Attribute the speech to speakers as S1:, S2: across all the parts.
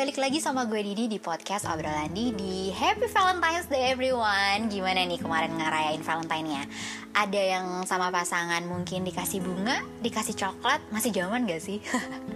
S1: balik lagi sama gue Didi di podcast obrolan Didi Happy Valentine's Day everyone Gimana nih kemarin ngerayain Valentine-nya? Ada yang sama pasangan mungkin dikasih bunga, dikasih coklat Masih zaman gak sih?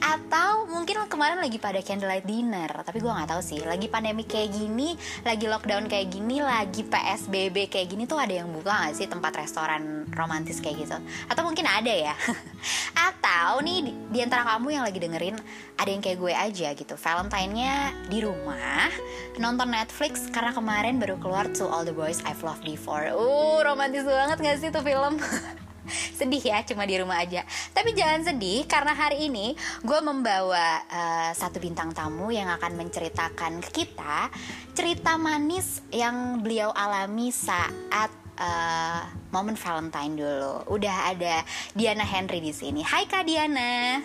S1: Atau mungkin kemarin lagi pada candlelight dinner Tapi gue gak tahu sih. Lagi pandemi kayak gini Lagi lockdown kayak gini Lagi PSBB kayak gini tuh ada yang buka gak sih Tempat restoran romantis kayak gitu? Atau mungkin ada ya? Atau nih di, antara kamu yang lagi dengerin Ada yang kayak gue aja gitu. Valentine-nya di rumah Nonton Netflix Karena kemarin baru keluar To All The Boys I've Loved Before. Uh romantis banget gak sih tuh film sedih ya cuma di rumah aja. Tapi jangan sedih karena hari ini gue membawa uh, satu bintang tamu yang akan menceritakan ke kita cerita manis yang beliau alami saat uh, momen Valentine dulu. Udah ada Diana Henry di sini. Hai Kak Diana.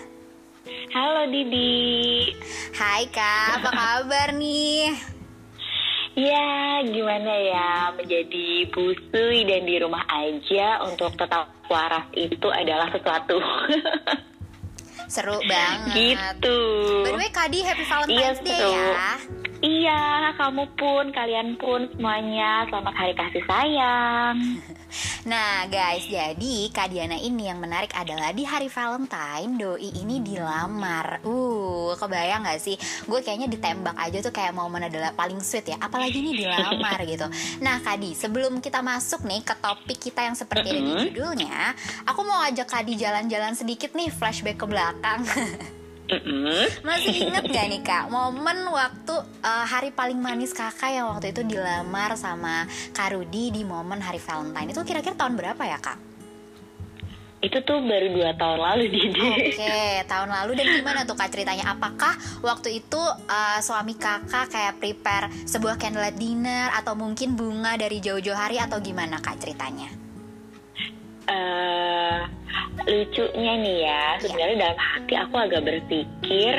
S2: Halo Didi.
S1: Hai Kak. Apa kabar nih
S2: Ya, gimana ya menjadi busui dan di rumah aja untuk tetap waras itu adalah sesuatu.
S1: Seru banget.
S2: Gitu.
S1: By the way, Kadi Happy Valentine's
S2: iya,
S1: Day
S2: seru.
S1: ya.
S2: Iya, kamu pun, kalian pun semuanya selamat hari kasih sayang.
S1: Nah guys, jadi Kak Diana ini yang menarik adalah di hari Valentine Doi ini dilamar Uh, kebayang gak sih? Gue kayaknya ditembak aja tuh kayak momen adalah paling sweet ya Apalagi ini dilamar gitu Nah Kadi, sebelum kita masuk nih ke topik kita yang seperti ada di judulnya Aku mau ajak Kadi jalan-jalan sedikit nih flashback ke belakang
S2: Mm-hmm.
S1: Masih inget gak nih kak momen waktu uh, hari paling manis kakak yang waktu itu dilamar sama Kak Rudi di momen hari Valentine itu kira-kira tahun berapa ya kak?
S2: Itu tuh baru dua tahun lalu Didi.
S1: Oke, okay, tahun lalu dan gimana tuh kak ceritanya? Apakah waktu itu uh, suami kakak kayak prepare sebuah candlelight dinner atau mungkin bunga dari jauh-jauh hari atau gimana kak ceritanya?
S2: Uh, lucunya nih ya. Sebenarnya dalam hati aku agak berpikir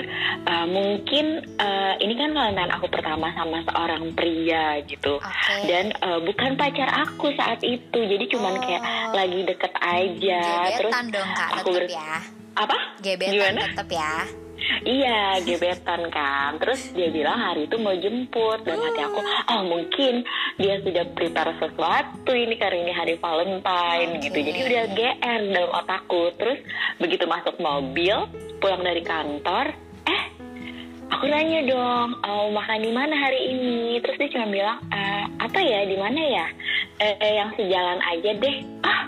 S2: uh, mungkin uh, ini kan Valentine aku pertama sama seorang pria gitu.
S1: Okay.
S2: dan uh, bukan pacar aku saat itu. Jadi cuman
S1: oh.
S2: kayak lagi deket aja.
S1: Gebetan
S2: terus
S1: dong kak
S2: aku ber
S1: ya.
S2: Apa?
S1: Gebetan tetep ya
S2: Iya, gebetan kan. Terus dia bilang hari itu mau jemput dan hati aku, oh mungkin dia sudah prepare sesuatu ini karena ini hari Valentine
S1: okay.
S2: gitu. Jadi udah GR dalam otakku. Terus begitu masuk mobil, pulang dari kantor, eh aku nanya dong, oh, makan di mana hari ini? Terus dia cuma bilang, e, apa ya, di mana ya? Eh, yang sejalan aja deh. Ah,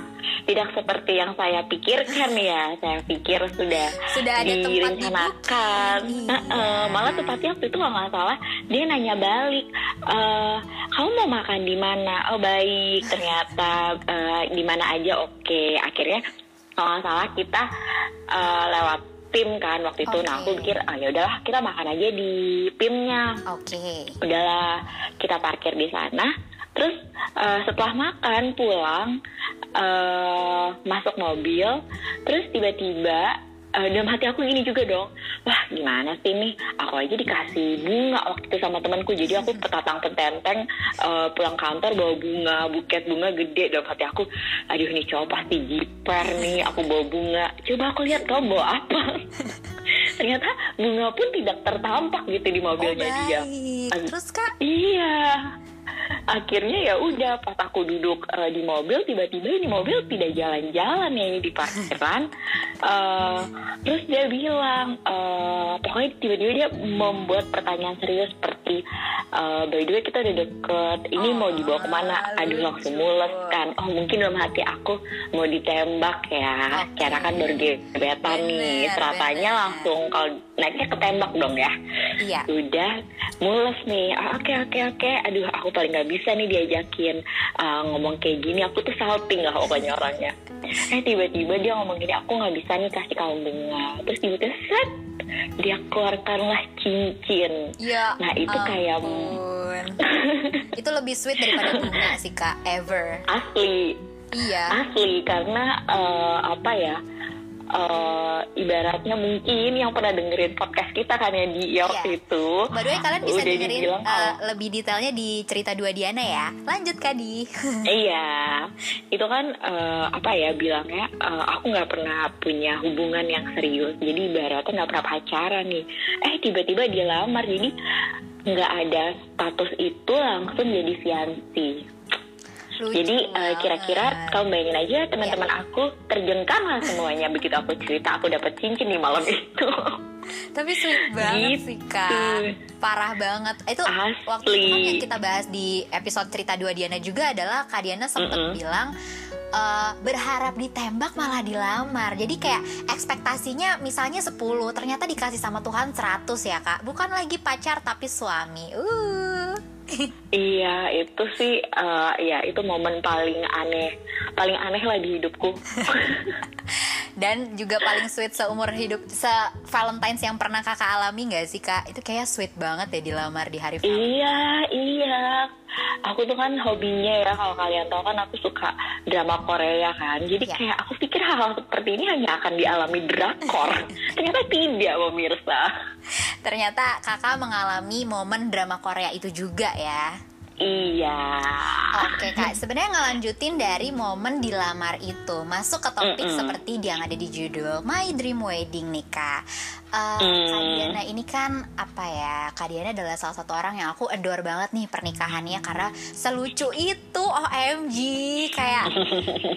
S2: tidak seperti yang saya pikirkan ya. Saya pikir sudah,
S1: sudah ada
S2: direncanakan.
S1: Iya.
S2: Uh, malah tepatnya waktu itu kalau nggak salah dia nanya balik, uh, kamu mau makan di mana? Oh baik, ternyata uh, di mana aja oke. Okay. Akhirnya kalau nggak salah kita uh, lewat PIM kan waktu itu.
S1: Okay.
S2: Nah aku pikir, ah ya udahlah kita makan aja di PIM-nya.
S1: Oke. Okay.
S2: Udahlah kita parkir di sana. Terus uh, setelah makan pulang uh, masuk mobil, terus tiba-tiba uh, dalam hati aku gini juga dong, wah gimana sih nih, aku aja dikasih bunga waktu itu sama temanku, jadi aku petatang petenteng uh, pulang kantor bawa bunga, buket bunga gede dalam hati aku, aduh nih cowok pasti jiper nih, aku bawa bunga, coba aku lihat kamu bawa apa. Ternyata bunga pun tidak tertampak gitu di mobilnya
S1: oh,
S2: dia.
S1: Terus kak?
S2: Iya akhirnya ya udah pas aku duduk uh, di mobil tiba-tiba ini mobil tidak jalan-jalan ya ini di parkiran uh, terus dia bilang uh, pokoknya tiba-tiba dia membuat pertanyaan serius seperti uh, by the way kita udah deket ini oh, mau dibawa ke mana? Aduh langsung mules kan. Oh mungkin dalam hati aku mau ditembak ya okay. karena kan baru gebetan nih seratanya langsung kalau naiknya ketembak dong ya.
S1: Iya.
S2: udah mules nih. Oke oke oke. Aduh aku paling nggak bisa nih diajakin uh, ngomong kayak gini. Aku tuh salting lah pokoknya orangnya. Eh tiba-tiba dia ngomong gini aku nggak bisa nih kasih kamu bunga. Terus tiba-tiba set dia keluarkanlah cincin.
S1: Ya,
S2: nah itu
S1: ampun.
S2: kayak
S1: itu lebih sweet daripada bunga sih kak ever.
S2: Asli.
S1: Iya.
S2: Asli karena uh, apa ya eh, ibaratnya mungkin yang pernah dengerin podcast kita kan ya di ya waktu
S1: Iya.
S2: itu
S1: By the way kalian bisa
S2: udah
S1: dengerin
S2: dibilang
S1: uh, lebih detailnya di cerita dua Diana ya. Lanjut Kadi.
S2: Iya, itu kan eh, apa ya bilangnya? eh, aku nggak pernah punya hubungan yang serius, jadi ibaratnya nggak pernah pacaran nih. Eh tiba-tiba dia lamar, jadi nggak ada status itu langsung jadi fiansi.
S1: Lucu
S2: Jadi
S1: banget.
S2: kira-kira kamu bayangin aja teman-teman aku terjengkam lah semuanya begitu aku cerita aku dapat cincin di malam itu.
S1: Tapi sweet banget
S2: Gitu.
S1: sih kak Parah banget Itu
S2: Asli.
S1: waktu itu kan yang kita bahas di episode cerita dua Diana juga adalah Kak Diana sempet
S2: Mm-mm.
S1: bilang eh, Berharap ditembak malah dilamar Jadi kayak ekspektasinya misalnya 10 Ternyata dikasih sama Tuhan 100 ya kak Bukan lagi pacar tapi suami uh.
S2: Iya, itu sih eh, ya itu momen paling aneh, paling aneh lah di hidupku.
S1: Dan juga paling sweet seumur hidup Se Valentine's yang pernah kakak alami gak sih kak? Itu kayak sweet banget ya dilamar di hari Valentine's
S2: Iya, iya. Aku tuh kan hobinya ya kalau kalian tahu kan aku suka drama Korea kan. Jadi
S1: Iya.
S2: kayak aku pikir hal seperti ini hanya akan dialami drakor. Ternyata tidak, pemirsa.
S1: Ternyata kakak mengalami momen drama Korea itu juga ya.
S2: Iya.
S1: Oke kak, sebenarnya ngelanjutin dari momen dilamar itu masuk ke topik
S2: Mm-mm.
S1: seperti yang ada di judul My Dream Wedding nih kak. Eh,
S2: Mm.
S1: Kak Diana ini kan apa ya? Kak Diana adalah salah satu orang yang aku adore banget nih pernikahannya karena selucu itu OMG kayak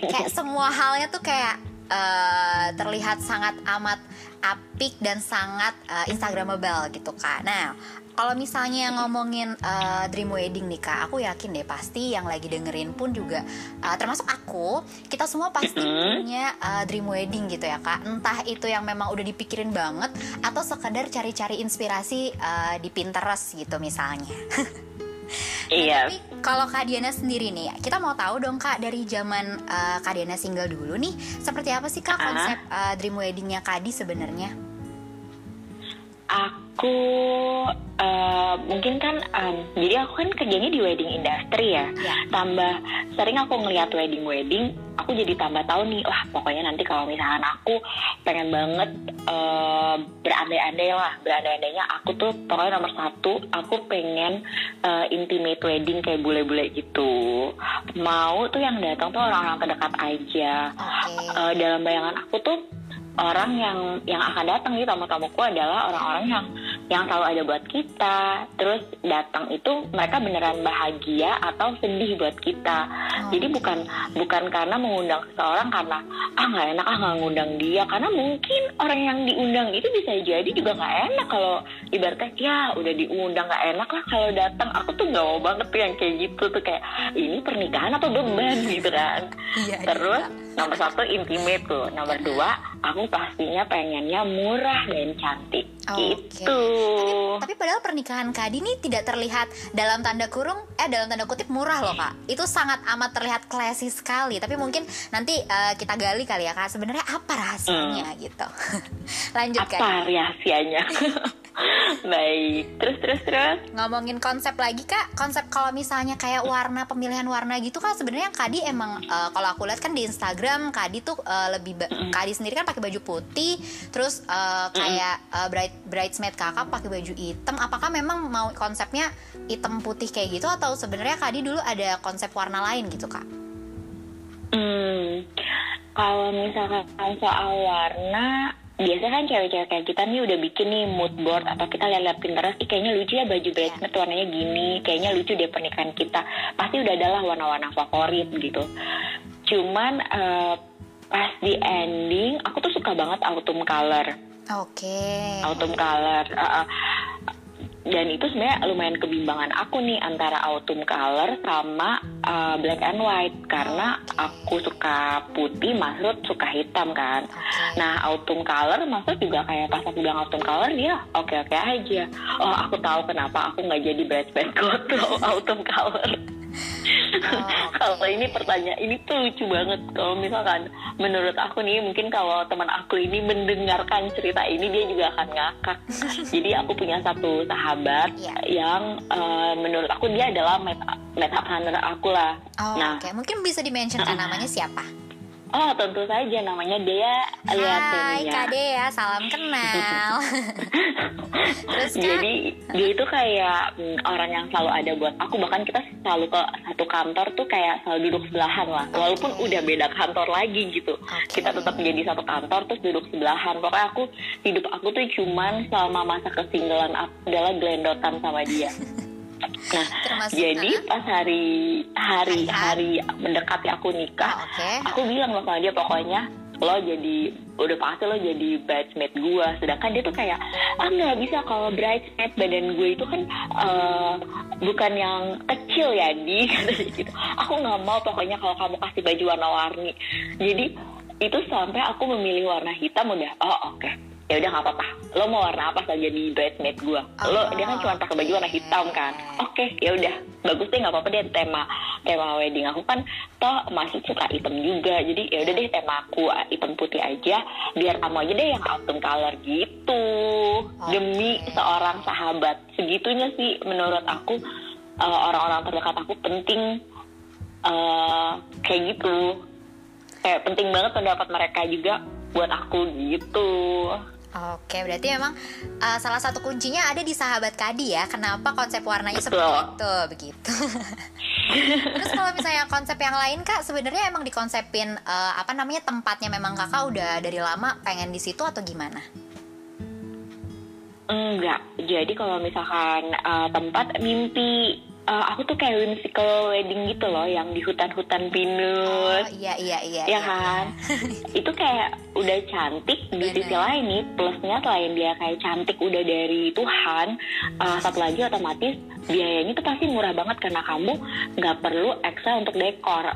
S1: kayak semua halnya tuh kayak eh, terlihat sangat amat apik dan sangat eh, instagramable gitu kak. Nah kalau misalnya ngomongin eh, dream wedding nih kak, aku yakin deh pasti yang lagi dengerin pun juga eh, termasuk aku, kita semua pasti punya eh, dream wedding gitu ya kak. Entah itu yang memang udah dipikirin banget atau sekedar cari-cari inspirasi eh, di Pinterest gitu misalnya.
S2: Iya.
S1: Tapi kalau Kak Diana sendiri nih, kita mau tahu dong Kak dari zaman eh, Kak Diana single dulu nih, seperti apa sih Kak
S2: Ah.
S1: konsep eh, dream weddingnya Kak Di sebenarnya?
S2: Aku eh, mungkin kan, em, jadi aku kan kerjanya di wedding industry ya.
S1: Ya.
S2: Tambah sering aku ngeliat wedding wedding, aku jadi tambah tahu nih, wah pokoknya nanti kalau misalkan aku pengen banget eh, berandai-andai lah, berandai-andainya aku tuh pokoknya nomor satu, aku pengen eh, intimate wedding kayak bule-bule gitu. Mau tuh yang datang tuh orang-orang terdekat aja.
S1: Oke.
S2: Eh, dalam bayangan aku tuh orang yang yang akan datang nih tamu-tamuku adalah orang-orang yang yang selalu ada buat kita. Terus datang itu mereka beneran bahagia atau sedih buat kita. Jadi bukan bukan karena mengundang seseorang karena ah nggak enak ah nggak ngundang dia karena mungkin orang yang diundang itu bisa jadi juga nggak enak kalau ibaratnya ya udah diundang nggak enak lah kalau datang aku tuh nggak mau banget tuh yang kayak gitu tuh kayak ini pernikahan atau beban gitu kan
S1: Iya.
S2: Terus nomor satu intimate tuh, nomor dua aku pastinya pengennya murah dan cantik
S1: Oke.
S2: gitu.
S1: Tapi padahal pernikahan Kak Di ini tidak terlihat dalam tanda kurung, eh dalam tanda kutip murah loh Kak. Itu sangat amat terlihat classy sekali. Tapi mungkin nanti eh, kita gali kali ya Kak. Sebenarnya apa rahasianya gitu? Lanjut Kak.
S2: Apa rahasianya? Baik, terus terus terus.
S1: ngomongin konsep lagi kak. Konsep kalau misalnya kayak warna pemilihan warna gitu kan sebenarnya Kadi emang eh, kalau aku lihat kan di Instagram Kadi tuh eh, lebih ba- Kadi sendiri kan pakai baju putih terus eh, kayak eh, bride bridesmaid kakak pakai baju hitam. Apakah memang mau konsepnya hitam putih kayak gitu atau sebenarnya Kadi dulu ada konsep warna lain gitu kak?
S2: Hmm, kalau misalkan soal warna, biasanya kan cewek-cewek kayak kita nih udah bikin nih mood board atau kita lihat-lihat Pinterest, Ih, kayaknya lucu ya baju bridesmaid warnanya gini, kayaknya lucu deh pernikahan kita. Pasti udah adalah warna-warna favorit gitu. Cuman eh, pas di ending, aku tuh suka banget autumn color.
S1: oke
S2: autumn color uh, uh. Dan itu sebenarnya lumayan kebimbangan aku nih antara autumn color sama uh, black and white. Karena aku suka putih Masrud suka hitam kan. Nah autumn color Masrud juga kayak pas aku bilang autumn color dia oke oke aja. Oh aku tahu kenapa aku nggak jadi bridesmaid kalau autumn color
S1: Oh,
S2: kalau ini pertanyaan ini tuh lucu banget. Kalau misalkan menurut aku nih mungkin kalau teman aku ini mendengarkan cerita ini dia juga akan ngakak. Jadi aku punya satu sahabat
S1: Iya.
S2: yang eh, menurut aku dia adalah up hunter aku lah.
S1: Oh,
S2: nah.
S1: oke. Mungkin bisa dimention kan namanya siapa
S2: Oh tentu saja. Namanya Dea.
S1: Hai
S2: Liatenia.
S1: Kak Dea, salam kenal. Terus Kak,
S2: Jadi dia itu kayak mm, orang yang selalu ada buat aku. Bahkan kita selalu ke satu kantor tuh kayak selalu duduk sebelahan lah. Walaupun
S1: Oke.
S2: udah beda kantor lagi gitu.
S1: Oke.
S2: kita tetap menjadi satu kantor terus duduk sebelahan. Pokoknya aku hidup aku tuh cuman selama masa kesinggalan aku adalah gelendotan sama dia nah
S1: termasuk
S2: jadi pas hari hari
S1: Hari H.
S2: hari mendekati aku nikah
S1: Oh, Oke.
S2: aku bilang loh sama dia pokoknya lo jadi udah pasti lo jadi bridesmaid gue sedangkan dia tuh kayak ah nggak bisa kalau bridesmaid badan gue itu kan eh, bukan yang kecil ya di. Gitu. Aku nggak mau pokoknya kalau kamu kasih baju warna-warni. Jadi itu sampai aku memilih warna hitam udah. Oh oke ya udah nggak apa-apa. Lo mau warna apa saja di bridesmaid gue lo dia kan cuma pakai baju warna hitam kan. Oke ya udah. Bagus deh nggak apa-apa deh. Tema tema wedding aku kan toh masih suka hitam juga. Jadi ya udah deh tema aku uh, hitam putih aja. Biar kamu aja deh yang autumn color gitu. Demi seorang sahabat segitunya sih menurut aku uh, orang-orang terdekat aku penting uh, kayak gitu. Kayak penting banget pendapat mereka juga buat aku gitu
S1: Oke, berarti memang uh, salah satu kuncinya ada di sahabat Kadi ya. Kenapa konsep warnanya
S2: Betul.
S1: seperti itu, begitu. Terus kalau misalnya konsep yang lain kak, sebenarnya emang dikonsepin uh, apa namanya tempatnya memang kakak udah dari lama pengen di situ atau gimana?
S2: Enggak. Jadi kalau misalkan uh, tempat mimpi uh, aku tuh kayak whimsical wedding gitu loh yang di hutan-hutan
S1: Oh
S2: pinus.
S1: iya iya iya.
S2: ya
S1: iya.
S2: kan? itu kayak udah cantik di
S1: Bener.
S2: sisi lain nih plusnya selain dia kayak cantik udah dari Tuhan uh, satu lagi otomatis biayanya tuh pasti murah banget karena kamu nggak perlu ekstra untuk dekor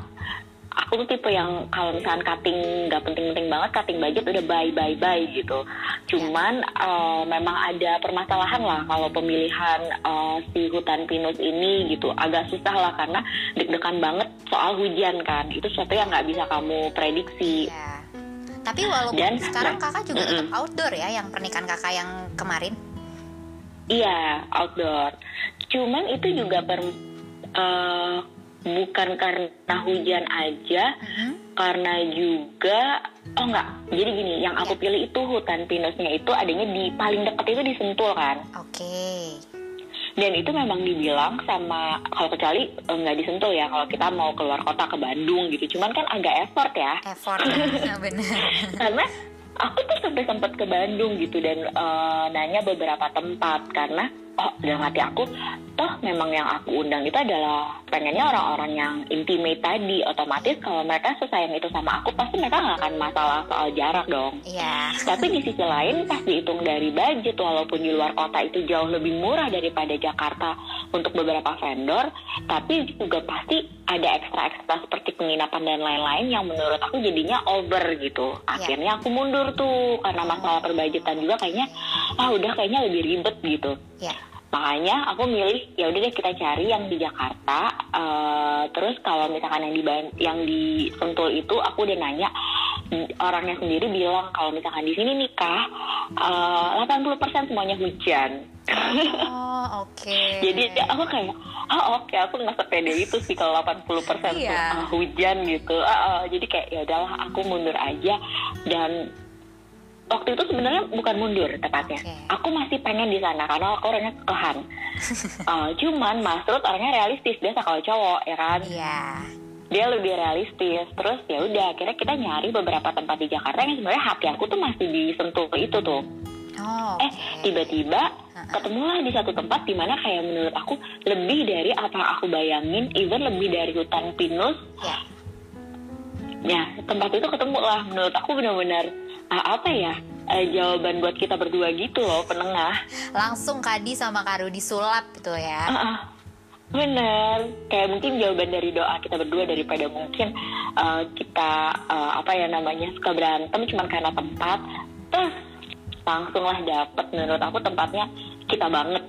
S2: aku tuh tipe yang kalau misalkan cutting nggak penting-penting banget cutting budget udah bye bye bye gitu cuman uh, memang ada permasalahan lah kalau pemilihan uh, si hutan pinus ini gitu agak susah lah karena deg-degan banget soal hujan kan itu sesuatu yang nggak bisa kamu prediksi
S1: Iya. Tapi walaupun
S2: Dan-
S1: sekarang kakak juga
S2: mm-mm.
S1: tetap outdoor ya, yang pernikahan kakak yang kemarin.
S2: Iya, outdoor. Cuman itu juga per, eh, bukan karena hujan aja,
S1: Mhm.
S2: karena juga oh enggak. Jadi gini, yang aku
S1: Iya.
S2: pilih itu hutan pinusnya itu adanya di paling dekat itu di Sentul kan.
S1: Oke.
S2: Dan itu memang dibilang sama kalau kecuali eh, nggak disentuh ya kalau kita mau keluar kota ke Bandung gitu. Cuman kan agak effort ya.
S1: Effort, ya, bener.
S2: karena aku tuh sampai sempat ke Bandung gitu dan eh, nanya beberapa tempat karena oh dalam hati aku toh memang yang aku undang itu adalah pengennya orang-orang yang intimate tadi otomatis kalau mereka sesayang itu sama aku pasti mereka nggak akan masalah soal jarak dong
S1: Iya.
S2: tapi di sisi lain pas dihitung dari budget walaupun di luar kota itu jauh lebih murah daripada Jakarta untuk beberapa vendor tapi juga pasti ada ekstra-ekstra seperti penginapan dan lain-lain yang menurut aku jadinya over gitu akhirnya aku mundur tuh karena masalah perbudgetan juga kayaknya ah udah kayaknya lebih ribet gitu
S1: Ya.
S2: Makanya aku milih ya udah deh kita cari yang di Jakarta Eh, terus kalau misalkan yang di yang di Sentul itu aku udah nanya mm, orangnya sendiri bilang kalau misalkan di sini nikah eh, 80% semuanya hujan
S1: Oh, oke.
S2: jadi aku kayak oh oke aku nggak sepede itu sih kalau 80% tuh
S1: Iya.
S2: ah, hujan gitu Ah, ah, jadi kayak ya udahlah aku mundur aja dan waktu itu sebenarnya bukan mundur tepatnya
S1: Oke.
S2: aku masih pengen di sana karena aku orangnya kehan Ah, cuman Mas Ruth orangnya realistis biasa kalau cowok ya kan
S1: Iya.
S2: dia lebih realistis terus ya udah akhirnya kita nyari beberapa tempat di Jakarta yang sebenarnya hati aku tuh masih di Sentul itu tuh
S1: Oh,
S2: eh
S1: oke.
S2: tiba-tiba
S1: Ha-ha.
S2: ketemulah di satu tempat di mana kayak menurut aku lebih dari apa yang aku bayangin even lebih dari hutan pinus
S1: Ya.
S2: ya tempat itu ketemu lah menurut aku benar-benar ah, apa ya? Eh, jawaban buat kita berdua gitu loh penengah.
S1: Langsung Kadi sama Karu disulap gitu ya.
S2: Ah, ah. bener. Kayak mungkin jawaban dari doa kita berdua daripada mungkin eh, kita eh, apa ya namanya suka berantem cuman karena tempat. Terus langsung lah dapet. Menurut aku tempatnya kita banget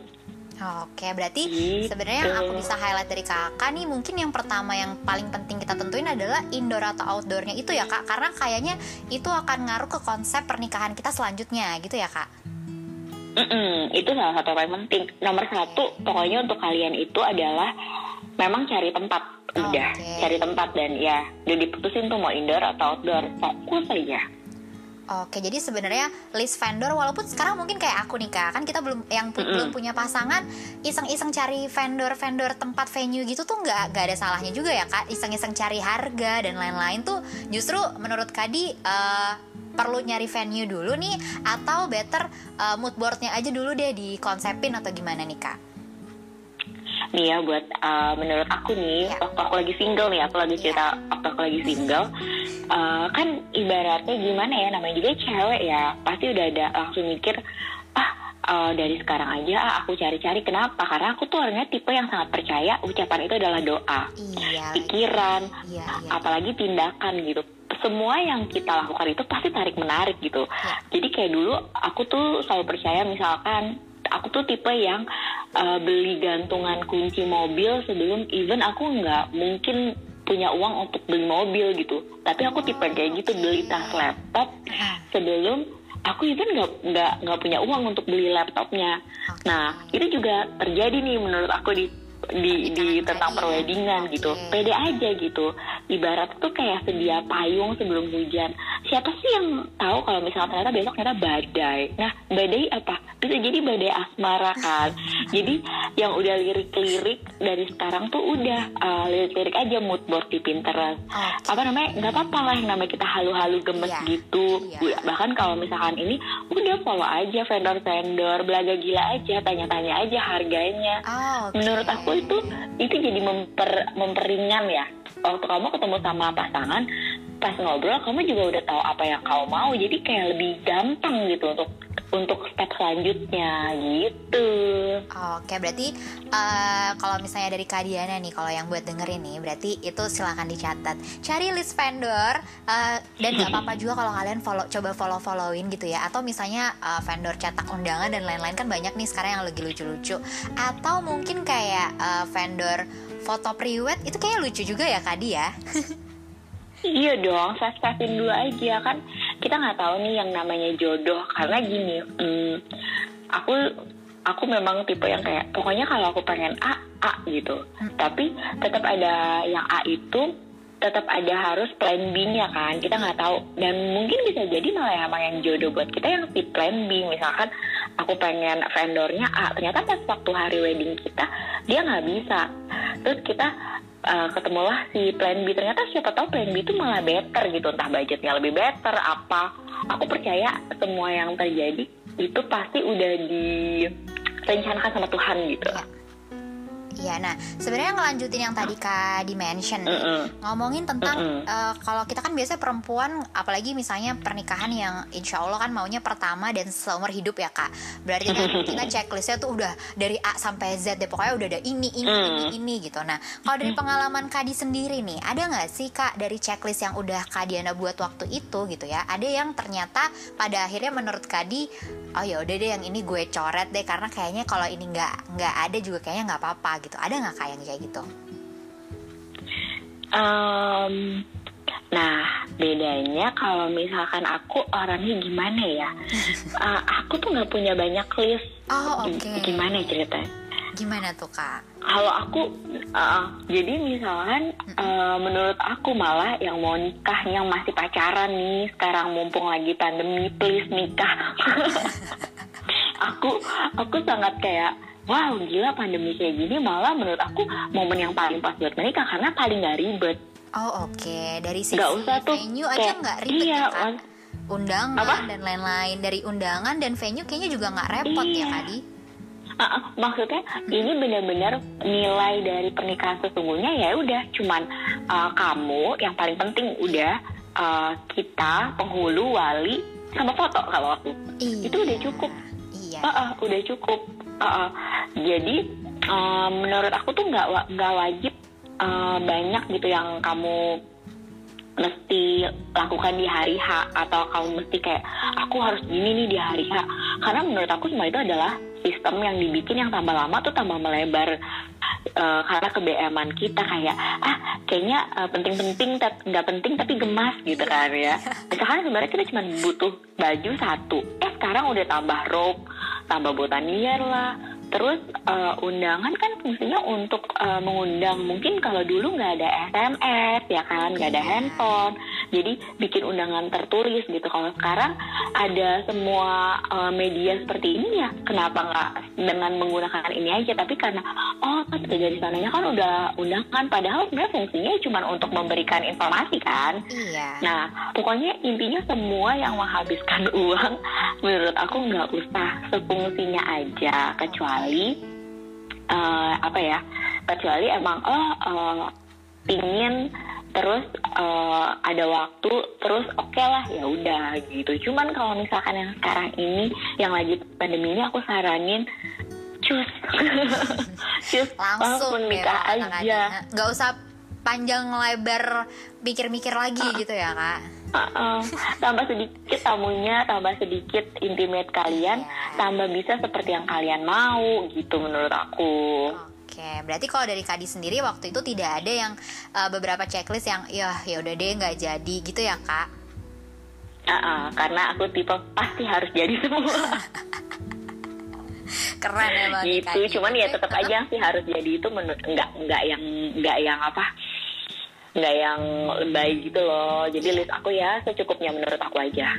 S1: Oke, berarti
S2: Gitu.
S1: sebenarnya yang aku bisa highlight dari kakak nih mungkin yang pertama yang paling penting kita tentuin adalah indoor atau outdoornya itu ya kak, karena kayaknya itu akan ngaruh ke konsep pernikahan kita selanjutnya gitu ya kak.
S2: Mm-mm, itu salah satu yang paling penting. Nomor satu, pokoknya untuk kalian itu adalah memang cari tempat udah
S1: Oke.
S2: cari tempat dan ya udah diputusin tuh mau indoor atau outdoor fokus aja
S1: Oke, jadi sebenarnya list vendor walaupun sekarang mungkin kayak aku nih kak, kan kita belum yang pu-
S2: Mm-mm.
S1: belum punya pasangan, iseng-iseng cari vendor-vendor tempat venue gitu tuh nggak nggak ada salahnya juga ya kak, iseng-iseng cari harga dan lain-lain tuh justru menurut Kadi eh, perlu nyari venue dulu nih atau better eh, mood boardnya aja dulu deh dikonsepin atau gimana nih kak?
S2: Nih ya buat uh, menurut aku nih
S1: Ya.
S2: waktu aku lagi single nih aku lagi cerita waktu aku lagi single uh, kan ibaratnya gimana ya namanya juga cewek ya pasti udah ada langsung mikir ah uh, dari sekarang aja ah, aku cari-cari kenapa karena aku tuh orangnya tipe yang sangat percaya ucapan itu adalah doa
S1: Iya,
S2: pikiran
S1: iya, iya.
S2: apalagi tindakan gitu semua yang kita lakukan itu pasti tarik menarik gitu
S1: Ya.
S2: jadi kayak dulu aku tuh selalu percaya misalkan aku tuh tipe yang uh, beli gantungan kunci mobil sebelum even aku nggak mungkin punya uang untuk beli mobil gitu. Tapi aku tipe kayak gitu beli tas laptop
S1: Ah,
S2: sebelum aku even nggak nggak nggak punya uang untuk beli laptopnya. Nah itu juga terjadi nih menurut aku di di, di tentang
S1: tadi
S2: perweddingan gitu. Pede aja gitu. Ibarat tuh kayak sedia payung sebelum hujan siapa sih yang tahu kalau misalnya ternyata besok ternyata badai? Nah badai apa? Bisa jadi badai asmara kan. Jadi yang udah lirik-lirik dari sekarang tuh udah uh, lirik-lirik aja mood board di Pinterest.
S1: Oke.
S2: apa namanya? Nggak apa-apa lah yang namanya kita halu-halu gemes
S1: Iya,
S2: gitu.
S1: Iya.
S2: bahkan kalau misalkan ini udah follow aja vendor-vendor belaga gila aja tanya-tanya aja harganya.
S1: Oh, oke.
S2: menurut aku itu itu jadi memper memperingan ya. Waktu kamu ketemu sama pasangan pas ngobrol kamu juga udah tahu apa yang kamu mau jadi kayak lebih gampang gitu untuk untuk step selanjutnya gitu
S1: Oke, berarti eh, kalau misalnya dari Kak Diana nih, kalau yang buat dengerin nih, berarti itu silakan dicatat. Cari list vendor eh, dan nggak apa-apa juga kalau kalian follow, coba follow followin gitu ya. Atau misalnya eh, vendor cetak undangan dan lain-lain kan banyak nih sekarang yang lagi lucu-lucu. Atau mungkin kayak eh, vendor foto priwet itu kayaknya lucu juga ya Kak Di ya.
S2: Iya dong, sas-sasin dulu aja kan. Kita nggak tahu nih yang namanya jodoh karena gini, hmm, aku aku memang tipe yang kayak pokoknya kalau aku pengen A A gitu, tapi tetap ada yang A itu tetap ada harus plan B-nya kan. Kita nggak tahu. Dan mungkin bisa jadi malah emang yang jodoh buat kita yang si plan B. Misalkan aku pengen vendornya A ternyata pas waktu hari wedding kita dia nggak bisa. Terus kita uh, ketemulah si plan B. Ternyata siapa tahu plan B itu malah better gitu. Entah budgetnya lebih better apa. Aku percaya semua yang terjadi itu pasti udah direncanakan sama Tuhan gitu.
S1: Iya. Iya, nah sebenarnya ngelanjutin yang tadi Kak dimension nih,
S2: Mm-mm.
S1: ngomongin tentang
S2: Mm-mm.
S1: eh, kalau kita kan biasanya perempuan, apalagi misalnya pernikahan yang insya Allah kan maunya pertama dan seumur hidup ya Kak. Berarti kan kita checklistnya tuh udah dari A sampai Z deh, pokoknya udah ada ini, ini,
S2: Mm.
S1: ini, ini gitu. Nah, kalau dari pengalaman Kadi sendiri nih, ada nggak sih Kak dari checklist yang udah Kak Diana buat waktu itu gitu ya? Ada yang ternyata pada akhirnya menurut Kadi, oh ya udah deh yang ini gue coret deh karena kayaknya kalau ini nggak nggak ada juga kayaknya nggak apa-apa gitu. Ada nggak Kak yang kayak gitu?
S2: Em, nah, bedanya kalau misalkan aku orangnya gimana ya? Eh, aku tuh nggak punya banyak list.
S1: Oh oke.
S2: G- Gimana ya ceritanya?
S1: Gimana tuh Kak?
S2: Kalau aku, eh, jadi misalkan eh, menurut aku malah yang mau nikah yang masih pacaran nih sekarang mumpung lagi pandemi, please nikah. aku, aku sangat kayak Wow, gila pandemi kayak gini malah menurut aku momen yang paling pas buat menikah karena paling gak ribet.
S1: Oh oke. Dari sisi
S2: Nggak usah tuh
S1: venue aja
S2: kayak-
S1: nggak ribet
S2: iya,
S1: ya Kak?
S2: Wan.
S1: Undangan
S2: Apa?
S1: dan lain-lain dari undangan dan venue kayaknya juga nggak repot ya
S2: Iya.
S1: Kadi?
S2: Ah, maksudnya ini benar-benar nilai dari pernikahan sesungguhnya ya udah cuman ah, kamu yang paling penting udah ah, kita penghulu wali sama foto kalau aku
S1: Iya.
S2: itu udah cukup
S1: Iya.
S2: Ah, ah, udah cukup Ah, ah. jadi ah, menurut aku tuh nggak nggak wajib ah, banyak gitu yang kamu mesti lakukan di hari H atau kamu mesti kayak aku harus gini nih di hari H karena menurut aku semua itu adalah sistem yang dibikin yang tambah lama tuh tambah melebar Eh, karena kebeeman kita kayak ah kayaknya eh, penting-penting tapi nggak penting tapi gemas gitu kan ya. Misalkan sebenarnya kita cuma butuh baju satu. Eh sekarang udah tambah rok tambah botanier lah. Terus uh, undangan kan fungsinya untuk uh, mengundang. Mungkin kalau dulu nggak ada SMS ya kan, nggak ada handphone. Jadi bikin undangan tertulis gitu. Kalau sekarang ada semua uh, media seperti ini ya, kenapa nggak dengan menggunakan ini aja? Tapi karena oh kan dari sananya kan udah undangan. Padahal sebenarnya fungsinya cuma untuk memberikan informasi kan.
S1: Iya.
S2: Nah pokoknya intinya semua yang menghabiskan uang menurut aku nggak usah sefungsinya aja kecuali uh, apa ya kecuali emang oh uh, pingin terus uh, ada waktu terus oke okay lah ya udah gitu. Cuman kalau misalkan yang sekarang ini yang lagi pandemi ini aku saranin cus. Cus
S1: langsung
S2: menikah
S1: ya,
S2: aja.
S1: Nggak usah panjang lebar pikir-mikir lagi uh, gitu ya kak.
S2: Uh, uh, tambah sedikit tamunya tambah sedikit intimate kalian yeah. tambah bisa seperti yang kalian mau gitu menurut aku
S1: Oke, berarti kalau dari Kadi sendiri waktu itu tidak ada yang uh, beberapa checklist yang ya ya udah deh nggak jadi gitu ya kak?
S2: Uh, uh, karena aku tipe pasti harus jadi semua.
S1: Keren emang.
S2: Gitu, cuman ya tetap aja sih harus jadi itu menurut nggak nggak yang nggak yang apa nggak yang lebay gitu loh. Jadi list aku ya secukupnya menurut aku aja.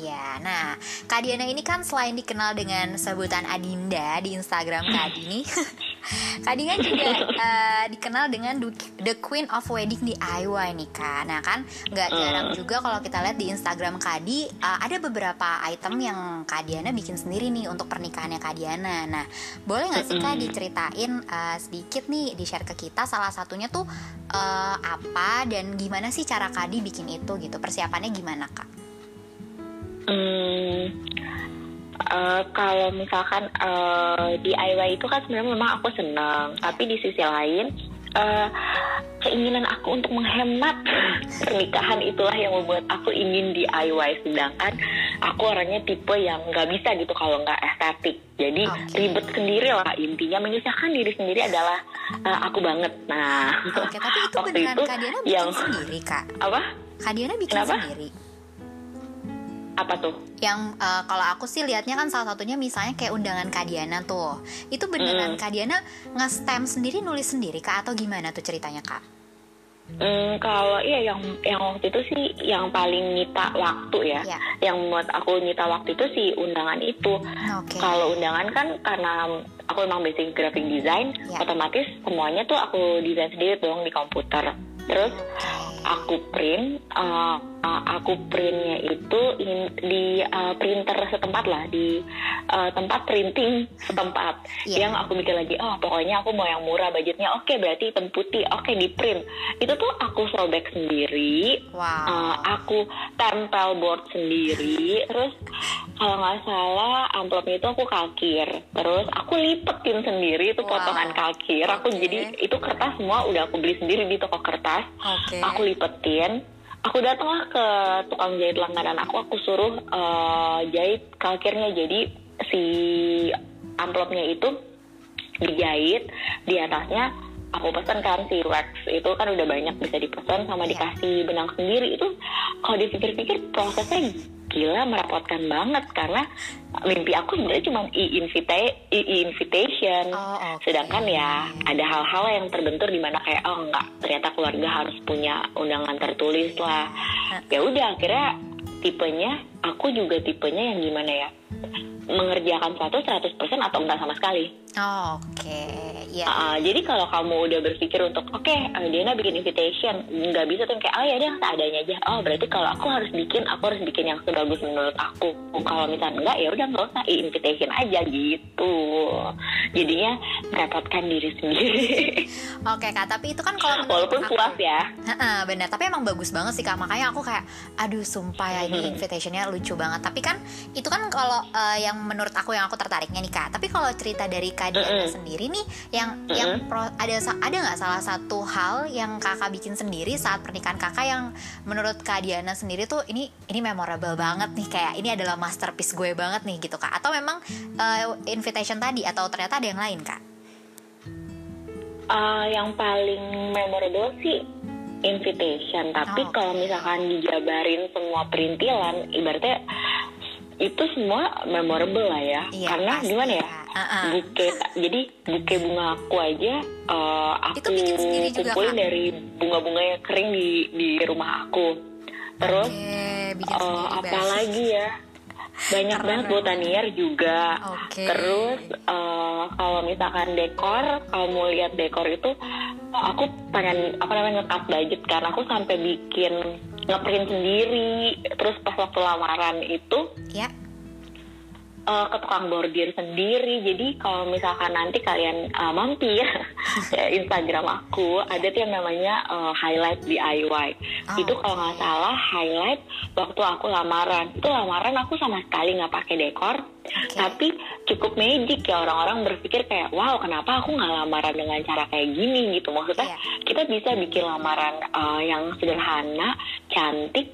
S1: Iya, nah Kak Diana ini kan selain dikenal dengan sebutan Adinda di Instagram Kak Dini Kak Diana juga uh, dikenal dengan The Queen of Wedding di DIY nih Kak. Nah kan nggak jarang juga kalau kita lihat di Instagram Kak Di uh, Ada beberapa item yang Kak Diana bikin sendiri nih untuk pernikahannya Kak Diana. Nah boleh nggak sih Kak diceritain uh, sedikit nih di share ke kita Salah satunya tuh uh, apa dan gimana sih cara Kak Di bikin itu gitu? Persiapannya gimana Kak?
S2: Hmm, uh, kalau misalkan uh, eh, DIY itu kan sebenarnya memang aku senang, tapi di sisi lain uh, keinginan aku untuk menghemat pernikahan itulah yang membuat aku ingin DIY sedangkan aku orangnya tipe yang nggak bisa gitu kalau nggak estetik. Jadi okay. ribet sendiri lah intinya menyusahkan diri sendiri adalah uh, aku banget. Nah
S1: okay, tapi itu waktu itu Kadiana bikin yang sendiri kak?
S2: Apa?
S1: Kadiana bikin Kenapa? sendiri
S2: apa tuh?
S1: Yang uh, kalau aku sih lihatnya kan salah satunya misalnya kayak undangan Kadiana tuh. Itu beneran mm. Kadiana nge-stamp sendiri nulis sendiri Kak atau gimana tuh ceritanya Kak?
S2: Hmm, kalau iya yang yang waktu itu sih yang paling nyita waktu ya. Yeah. Yang membuat aku nyita waktu itu sih undangan itu. Okay. Kalau undangan kan karena aku emang basic graphic design, yeah. otomatis semuanya tuh aku desain sendiri dong di komputer. Terus aku print uh, uh, aku printnya itu in, di uh, printer setempat lah di uh, tempat printing setempat yeah. yang aku mikir lagi oh pokoknya aku mau yang murah budgetnya oke okay, berarti hitam putih oke okay, di print itu tuh aku sobek sendiri wow. uh, aku tempel board sendiri terus kalau nggak salah amplopnya itu aku kalkir terus aku lipetin sendiri itu wow. potongan kalkir aku okay. jadi itu kertas semua udah aku beli sendiri di toko kertas okay. aku lipetin aku datanglah ke tukang jahit langganan aku. Aku suruh uh, jahit kalkirnya jadi si amplopnya itu dijahit di atasnya aku pesan kan si wax itu kan udah banyak bisa dipesan sama iya. dikasih benang sendiri itu kalau dipikir-pikir prosesnya gila merepotkan banget karena mimpi aku sebenarnya cuma e-invitation oh, okay. sedangkan ya ada hal-hal yang terbentur di mana kayak oh enggak ternyata keluarga harus punya undangan tertulis lah ya udah akhirnya tipenya aku juga tipenya yang gimana ya mengerjakan sesuatu 100% atau enggak sama sekali.
S1: Oh, oke. Okay. Ya. Yeah.
S2: Uh, jadi kalau kamu udah berpikir untuk oke, okay, uh, Diana bikin invitation, nggak bisa tuh kayak oh ya deh seadanya aja. Oh, berarti kalau aku harus bikin, aku harus bikin yang sebagus menurut aku. Kalau misalnya enggak ya udah nggak usah invitation aja gitu. Jadinya merepotkan diri sendiri.
S1: oke, okay, Kak, tapi itu kan kalau
S2: walaupun aku, puas ya.
S1: Uh, benar, tapi emang bagus banget sih Kak. Makanya aku kayak aduh sumpah ya ini invitationnya lucu banget. Tapi kan itu kan kalau uh, yang menurut aku yang aku tertariknya nih kak tapi kalau cerita dari kak Diana mm sendiri nih yang mm yang pro, ada ada nggak salah satu hal yang kakak bikin sendiri saat pernikahan kakak yang menurut kak Diana sendiri tuh ini ini memorable banget nih kayak ini adalah masterpiece gue banget nih gitu kak. Atau memang uh, invitation tadi atau ternyata ada yang lain kak?
S2: Uh, yang paling memorable sih invitation. Tapi oh. kalau misalkan dijabarin semua perintilan ibaratnya itu semua memorable lah ya
S1: Iya,
S2: karena
S1: pasti
S2: gimana ya
S1: Uh-uh.
S2: buke jadi buke bunga aku aja eh, aku
S1: juga,
S2: kumpulin
S1: Kak?
S2: dari bunga-bunga yang kering di di rumah aku terus
S1: Oke, bikin
S2: eh,
S1: sendiri
S2: apa
S1: Bas.
S2: lagi ya banyak
S1: Keren
S2: banget botanier juga
S1: Oke.
S2: terus eh, kalau misalkan dekor kalau mau lihat dekor itu aku pengen apa namanya ngekat budget karena aku sampai bikin ngeprint sendiri. Terus pas waktu lamaran itu
S1: Ya,
S2: eh, ke tukang bordir sendiri. Jadi kalau misalkan nanti kalian eh, mampir ya, Instagram aku ada tuh yang namanya eh, highlight DIY.
S1: Oh,
S2: itu kalau nggak salah highlight waktu aku lamaran. Itu lamaran aku sama sekali nggak pakai dekor, tapi cukup magic ya orang-orang berpikir kayak wow kenapa aku nggak lamaran dengan cara kayak gini gitu. Maksudnya
S1: Iya.
S2: kita bisa bikin lamaran eh, yang sederhana, cantik,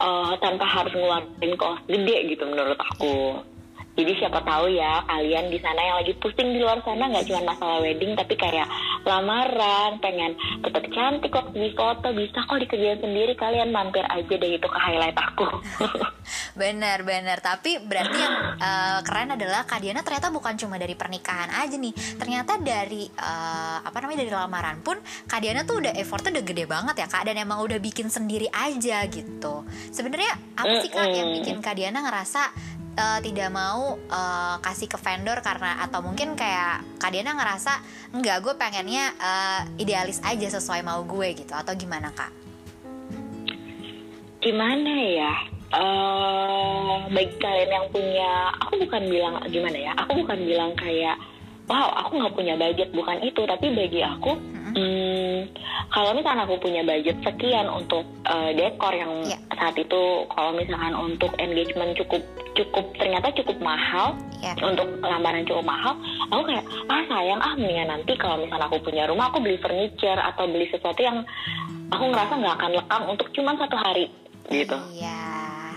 S2: eh, tanpa harus ngeluarin kos gede gitu menurut aku. Jadi siapa tahu ya kalian di sana yang lagi pusing di luar sana nggak cuma masalah wedding tapi kayak lamaran, pengen tetap cantik waktu di foto bisa kok dikerjain sendiri kalian mampir aja deh itu ke highlight aku.
S1: benar benar. Tapi berarti yang eh, keren adalah Kak Diana ternyata bukan cuma dari pernikahan aja nih. Ternyata dari eh, apa namanya dari lamaran pun Kak Diana tuh udah effortnya udah gede banget ya Kak dan emang udah bikin sendiri aja gitu. Sebenarnya apa sih Kak yang bikin Kak Diana ngerasa eh, tidak mau eh, kasih ke vendor karena atau mungkin kayak Kak Diana ngerasa enggak gue pengennya eh, idealis aja sesuai mau gue gitu atau gimana Kak?
S2: gimana ya? eh bagi kalian yang punya, aku bukan bilang gimana ya? Aku bukan bilang kayak wow aku nggak punya budget bukan itu, tapi bagi aku Hmm, kalau misalkan aku punya budget sekian untuk eh, dekor yang
S1: Iya.
S2: saat itu kalau misalkan untuk engagement cukup cukup ternyata cukup mahal
S1: Ya.
S2: untuk lamaran cukup mahal aku kayak ah sayang ah mendingan nanti kalau misalkan aku punya rumah aku beli furniture atau beli sesuatu yang aku ngerasa nggak akan lekang untuk cuma satu hari gitu
S1: Iya.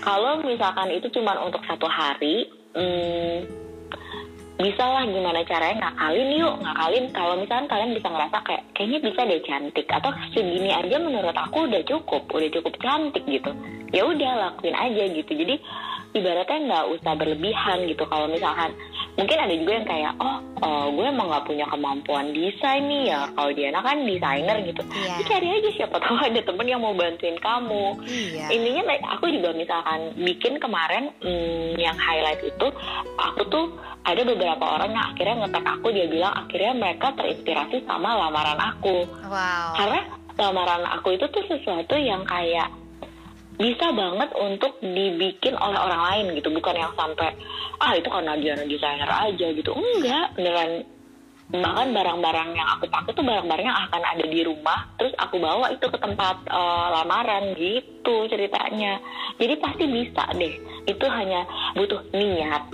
S2: kalau misalkan itu cuma untuk satu hari, hmm, bisa lah gimana caranya ngakalin yuk, ngakalin. Kalau misalkan kalian bisa ngerasa kayak kayaknya bisa deh cantik atau segini aja menurut aku udah cukup, udah cukup cantik gitu. Ya udah lakuin aja gitu. Jadi ibaratnya nggak usah berlebihan gitu. Kalau misalkan mungkin ada juga yang kayak oh, oh, gue emang nggak punya kemampuan desain nih ya. Kalau Diana kan desainer gitu.
S1: Iya.
S2: Ya cari aja siapa tahu ada temen yang mau bantuin kamu
S1: Iya.
S2: intinya aku juga misalkan bikin kemarin hmm, yang highlight itu aku tuh ada beberapa orang yang akhirnya ngetek aku dia bilang akhirnya mereka terinspirasi sama lamaran aku
S1: Wow.
S2: karena lamaran aku itu tuh sesuatu yang kayak bisa banget untuk dibikin oleh orang lain gitu. Bukan yang sampai ah itu karena dia desainer aja gitu. Enggak. Beneran bahkan barang-barang yang aku pakai tuh barang-barang yang akan ada di rumah terus aku bawa itu ke tempat eh, lamaran gitu ceritanya. Jadi pasti bisa deh itu hanya butuh niat.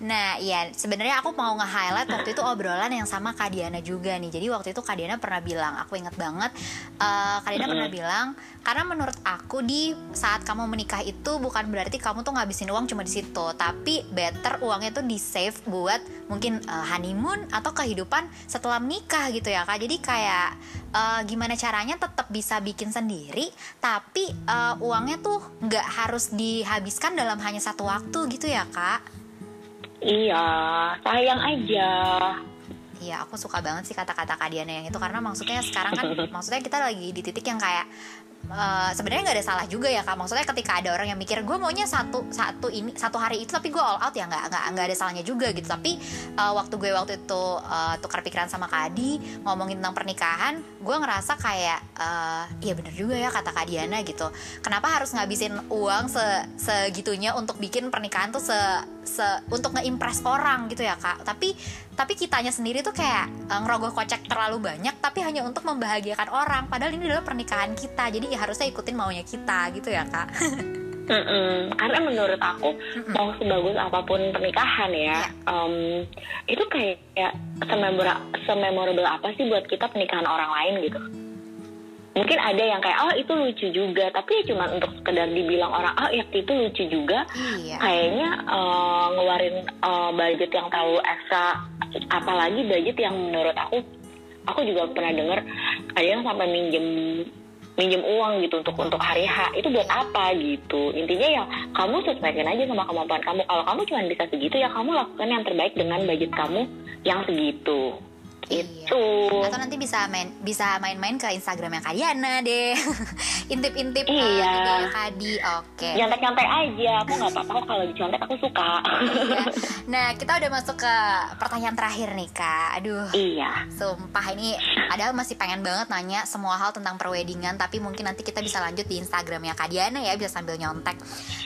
S1: Nah, iya sebenarnya aku mau nge-highlight waktu itu obrolan yang sama Kak Diana juga nih. Jadi waktu itu Kak Diana pernah bilang, aku inget banget eh, Kak Diana pernah bilang, karena menurut aku di saat kamu menikah itu bukan berarti kamu tuh ngabisin uang cuma di situ, tapi better uangnya tuh di save buat mungkin eh, honeymoon atau kehidupan setelah menikah gitu ya Kak. Jadi kayak eh, gimana caranya tetap bisa bikin sendiri, tapi eh, uangnya tuh nggak harus dihabiskan dalam hanya satu waktu gitu ya Kak.
S2: iya sayang aja
S1: Iya, aku suka banget sih kata-kata Kak Diana yang itu karena maksudnya sekarang kan maksudnya kita lagi di titik yang kayak eh, sebenarnya nggak ada salah juga ya kak. Maksudnya ketika ada orang yang mikir gue maunya satu satu ini satu hari itu tapi gue all out ya nggak nggak nggak ada salahnya juga gitu. Tapi eh, waktu gue waktu itu eh, tukar pikiran sama Kak Adi ngomongin tentang pernikahan, gue ngerasa kayak eh, iya bener juga ya kata Kak Diana gitu. Kenapa harus ngabisin uang se segitunya untuk bikin pernikahan tuh se se untuk ngeimpress orang gitu ya kak. Tapi tapi kitanya sendiri tuh kayak eh, ngerogoh kocek terlalu banyak tapi hanya untuk membahagiakan orang. Padahal ini adalah pernikahan kita jadi ya harusnya ikutin maunya kita gitu ya kak.
S2: Mm-mm. karena menurut aku mau sebagus apa pun pernikahan ya em, itu kayak sememora- sememorable apa sih buat kita pernikahan orang lain gitu mungkin ada yang kayak oh itu lucu juga. Tapi ya cuma untuk sekedar dibilang orang ah ya itu lucu juga.
S1: Iya.
S2: Kayaknya eh, ngeluarin eh, budget yang terlalu ekstra apalagi budget yang menurut aku aku juga pernah dengar ada yang sampai minjem minjem uang gitu untuk untuk hari H. Itu buat apa gitu? Intinya ya kamu sesuaikan aja sama kemampuan kamu. Kalau kamu cuma bisa segitu ya kamu lakukan yang terbaik dengan budget kamu yang segitu
S1: Iya.
S2: itu
S1: Atau nanti bisa main bisa main-main ke Instagramnya Kak Diana deh. Intip-intip uh,
S2: Iya.
S1: videonya Kadi. Oke.
S2: nyontek-nyontek aja aku nggak apa-apa kok kalau dicontek aku suka
S1: Iya. Nah, kita udah masuk ke pertanyaan terakhir nih, Kak. Aduh.
S2: iya
S1: Sumpah ini padahal masih pengen banget nanya semua hal tentang perweddingan tapi mungkin nanti kita bisa lanjut di Instagramnya Kak Diana ya bisa sambil nyontek.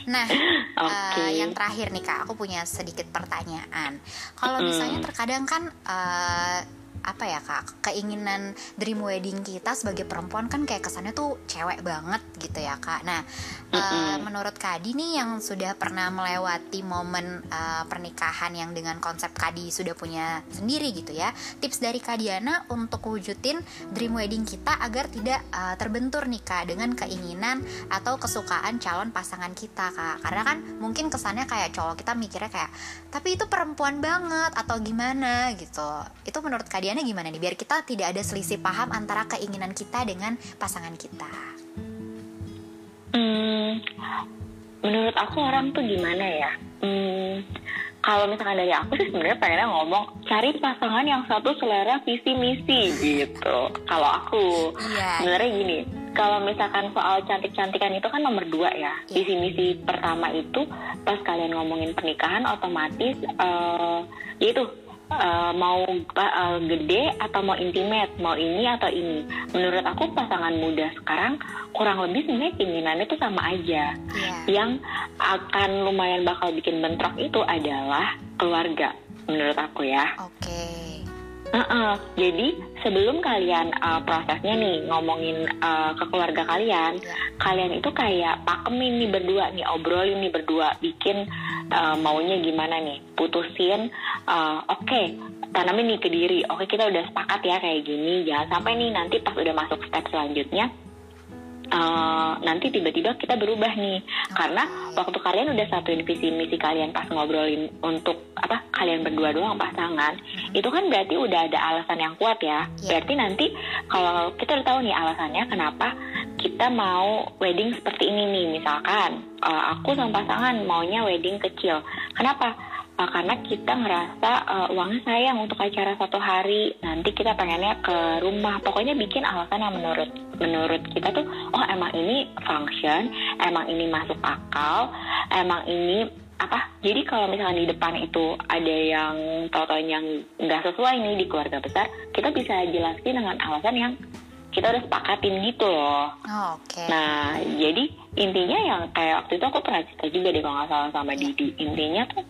S1: Nah,
S2: Oke.
S1: eh, yang terakhir nih Kak, aku punya sedikit pertanyaan. Kalau misalnya terkadang kan eh, apa ya kak keinginan dream wedding kita sebagai perempuan kan kayak kesannya tuh cewek banget gitu ya kak. Nah eh,
S2: Mm-mm.
S1: menurut Kadi nih yang sudah pernah melewati momen eh, pernikahan yang dengan konsep Kadi sudah punya sendiri gitu ya tips dari Kadiana untuk wujudin dream wedding kita agar tidak eh, terbentur nih kak dengan keinginan atau kesukaan calon pasangan kita kak. Karena kan mungkin kesannya kayak cowok kita mikirnya kayak tapi itu perempuan banget atau gimana? gitu. Itu menurut Kadiana gimana nih biar kita tidak ada selisih paham antara keinginan kita dengan pasangan kita
S2: Hmm, menurut aku orang tuh gimana ya? Hmm, kalau misalkan dari aku sih sebenarnya pengennya ngomong cari pasangan yang satu selera visi misi gitu. Kalau aku
S1: iya
S2: sebenarnya gini, kalau misalkan soal cantik-cantikan itu kan nomor dua ya.
S1: Iya.
S2: Visi misi pertama itu pas kalian ngomongin pernikahan otomatis eh itu eh, mau eh, gede atau mau intimate, mau ini atau ini. Menurut aku pasangan muda sekarang kurang lebih sebenarnya keinginannya tuh sama aja.
S1: iya
S2: Yang akan lumayan bakal bikin bentrok itu adalah keluarga. Menurut aku ya.
S1: oke
S2: Heeh. Jadi sebelum kalian uh, prosesnya nih ngomongin uh, ke keluarga kalian,
S1: Iya.
S2: kalian itu kayak pakemin nih berdua nih obrolin nih berdua, bikin uh, maunya gimana nih, putusin. uh, Oke, tanamin nih ke diri. Oke kita udah sepakat ya kayak gini. Jangan sampai nih nanti pas udah masuk step selanjutnya. Uh, nanti tiba-tiba kita berubah nih karena waktu kalian udah satuin visi misi kalian pas ngobrolin untuk apa kalian berdua doang pasangan itu kan berarti udah ada alasan yang kuat ya.
S1: Iya.
S2: Berarti nanti kalau kita udah tahu nih alasannya kenapa kita mau wedding seperti ini nih, misalkan eh, aku sama pasangan maunya wedding kecil. Kenapa? Eh, karena kita ngerasa eh, uangnya sayang untuk acara satu hari. Nanti kita pengennya ke rumah. Pokoknya bikin alasan yang menurut menurut kita tuh, oh emang ini function, emang ini masuk akal, emang ini apa jadi kalau misalnya di depan itu ada yang tau yang nggak sesuai nih di keluarga besar kita bisa jelasin dengan alasan yang kita udah sepakatin gitu loh
S1: Oh, oke
S2: nah jadi intinya yang kayak waktu itu aku pernah cerita juga deh kalau nggak salah sama Didi intinya tuh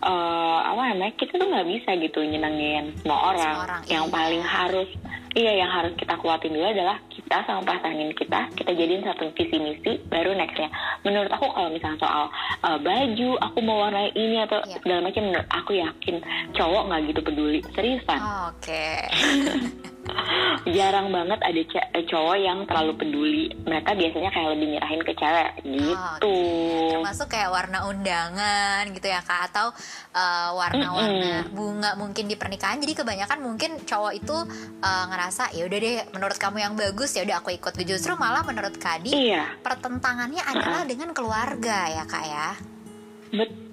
S2: eh, apa namanya kita tuh nggak bisa gitu nyenengin semua orang,
S1: Semua orang,
S2: yang
S1: iya.
S2: paling harus iya yang harus kita kuatin dulu adalah kita sama pasangan kita kita jadiin satu visi misi baru nextnya. Menurut aku kalau misalnya soal eh, baju aku mau warna ini atau
S1: Iya.
S2: segala macam menurut aku yakin cowok nggak gitu peduli. Seriusan.
S1: Oh, oke
S2: jarang banget ada eh, cowok yang terlalu peduli. Mereka biasanya kayak lebih nyerahin ke cewek gitu.
S1: Termasuk kayak warna undangan gitu ya kak. Atau uh, warna-warna bunga mungkin di pernikahan. Jadi kebanyakan mungkin cowok itu uh, ngerasa ya udah deh menurut kamu yang bagus ya udah aku ikut. Justru malah menurut Kadi
S2: iya.
S1: pertentangannya adalah dengan keluarga ya kak ya.
S2: Betul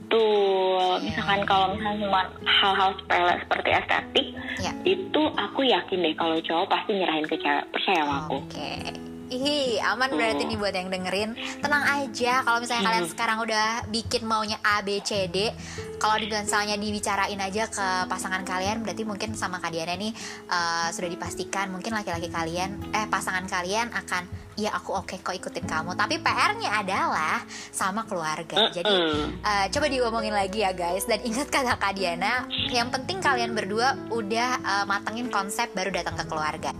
S2: misalkan kalau misalnya cuma hal-hal sepele seperti estetik
S1: ya.
S2: itu aku yakin deh kalau cowok pasti nyerahin ke cewek percaya sama aku.
S1: Oke. Ih, aman berarti nih buat yang dengerin. Tenang aja kalau misalnya kalian sekarang udah bikin maunya A B C D, kalau di misalnya dibicarain aja ke pasangan kalian berarti mungkin sama Kak Diana nih eh, sudah dipastikan mungkin laki-laki kalian eh pasangan kalian akan ya aku oke kok ikutin kamu. Tapi PR-nya adalah sama keluarga. Jadi. Eh, coba diomongin lagi ya guys dan ingat kata Kak Diana yang penting kalian berdua udah eh, matengin konsep baru datang ke keluarga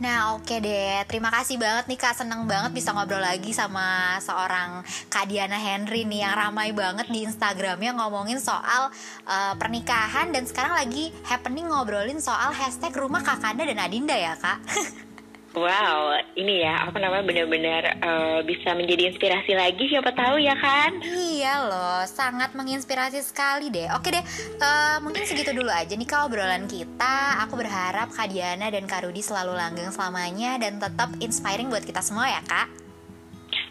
S1: Nah oke deh, terima kasih banget nih Kak. Seneng banget bisa ngobrol lagi sama seorang Kak Diana Henry nih Yang ramai banget di Instagramnya ngomongin soal eh, pernikahan Dan sekarang lagi happening ngobrolin soal hashtag rumah Kakanda dan Adinda ya Kak
S2: Wow, ini ya apa namanya benar-benar uh, bisa menjadi inspirasi lagi siapa tahu ya kan?
S1: Iya loh, sangat menginspirasi sekali deh. Oke deh, uh, mungkin segitu dulu aja nih kak obrolan kita. Aku berharap Kak Diana dan Kak Rudi selalu langgeng selamanya dan tetap inspiring buat kita semua ya kak.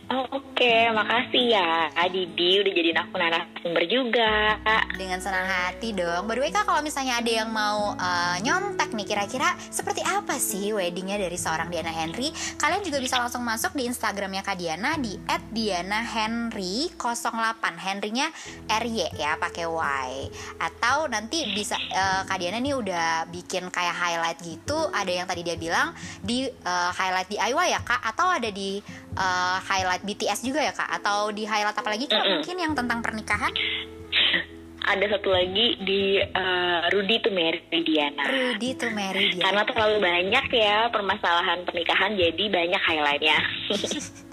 S2: Oke, okay. makasih ya Didi udah jadi aku narasumber juga.
S1: Dengan senang hati dong. By the way kak, kalau misalnya ada yang mau uh, nyontek nih, kira-kira seperti apa sih weddingnya dari seorang Diana Henry? Kalian juga bisa langsung masuk di Instagramnya Kak Diana di @dianahenry08. Henrynya RY ya, pakai Y. Atau nanti bisa uh, Kak Diana nih udah bikin kayak highlight gitu. Ada yang tadi dia bilang di uh, highlight DIY ya kak, atau ada di uh, highlight BTS juga ya kak atau di highlight apa lagi kak mm -mm. mungkin yang tentang pernikahan
S2: ada satu lagi di uh, Rudy to Mary Diana.
S1: Rudy to Mary Diana.
S2: Karena terlalu banyak ya permasalahan pernikahan jadi banyak highlightnya.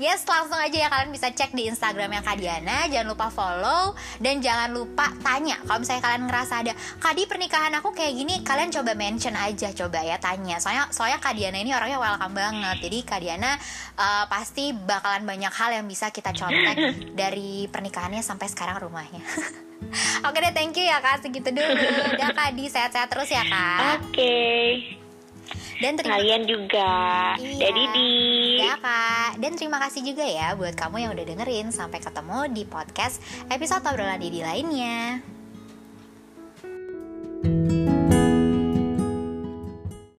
S1: Yes, langsung aja ya kalian bisa cek di Instagramnya Kak Diana. Jangan lupa follow dan jangan lupa tanya. Kalau misalnya kalian ngerasa ada Kadi pernikahan aku kayak gini, kalian coba mention aja, coba ya tanya. Soalnya soalnya Kak Diana ini orangnya welcome banget. Jadi Kak Diana uh, pasti bakalan banyak hal yang bisa kita contek dari pernikahannya sampai sekarang rumahnya. Oke deh, thank you ya kak. Segitu dulu. Udah kak, di sehat-sehat terus ya kak.
S2: Oke. Okay. Dan terima... kalian juga. Iya. Dari di.
S1: Ya kak. Dan terima kasih juga ya buat kamu yang udah dengerin. Sampai ketemu di podcast episode obrolan Didi lainnya. thank you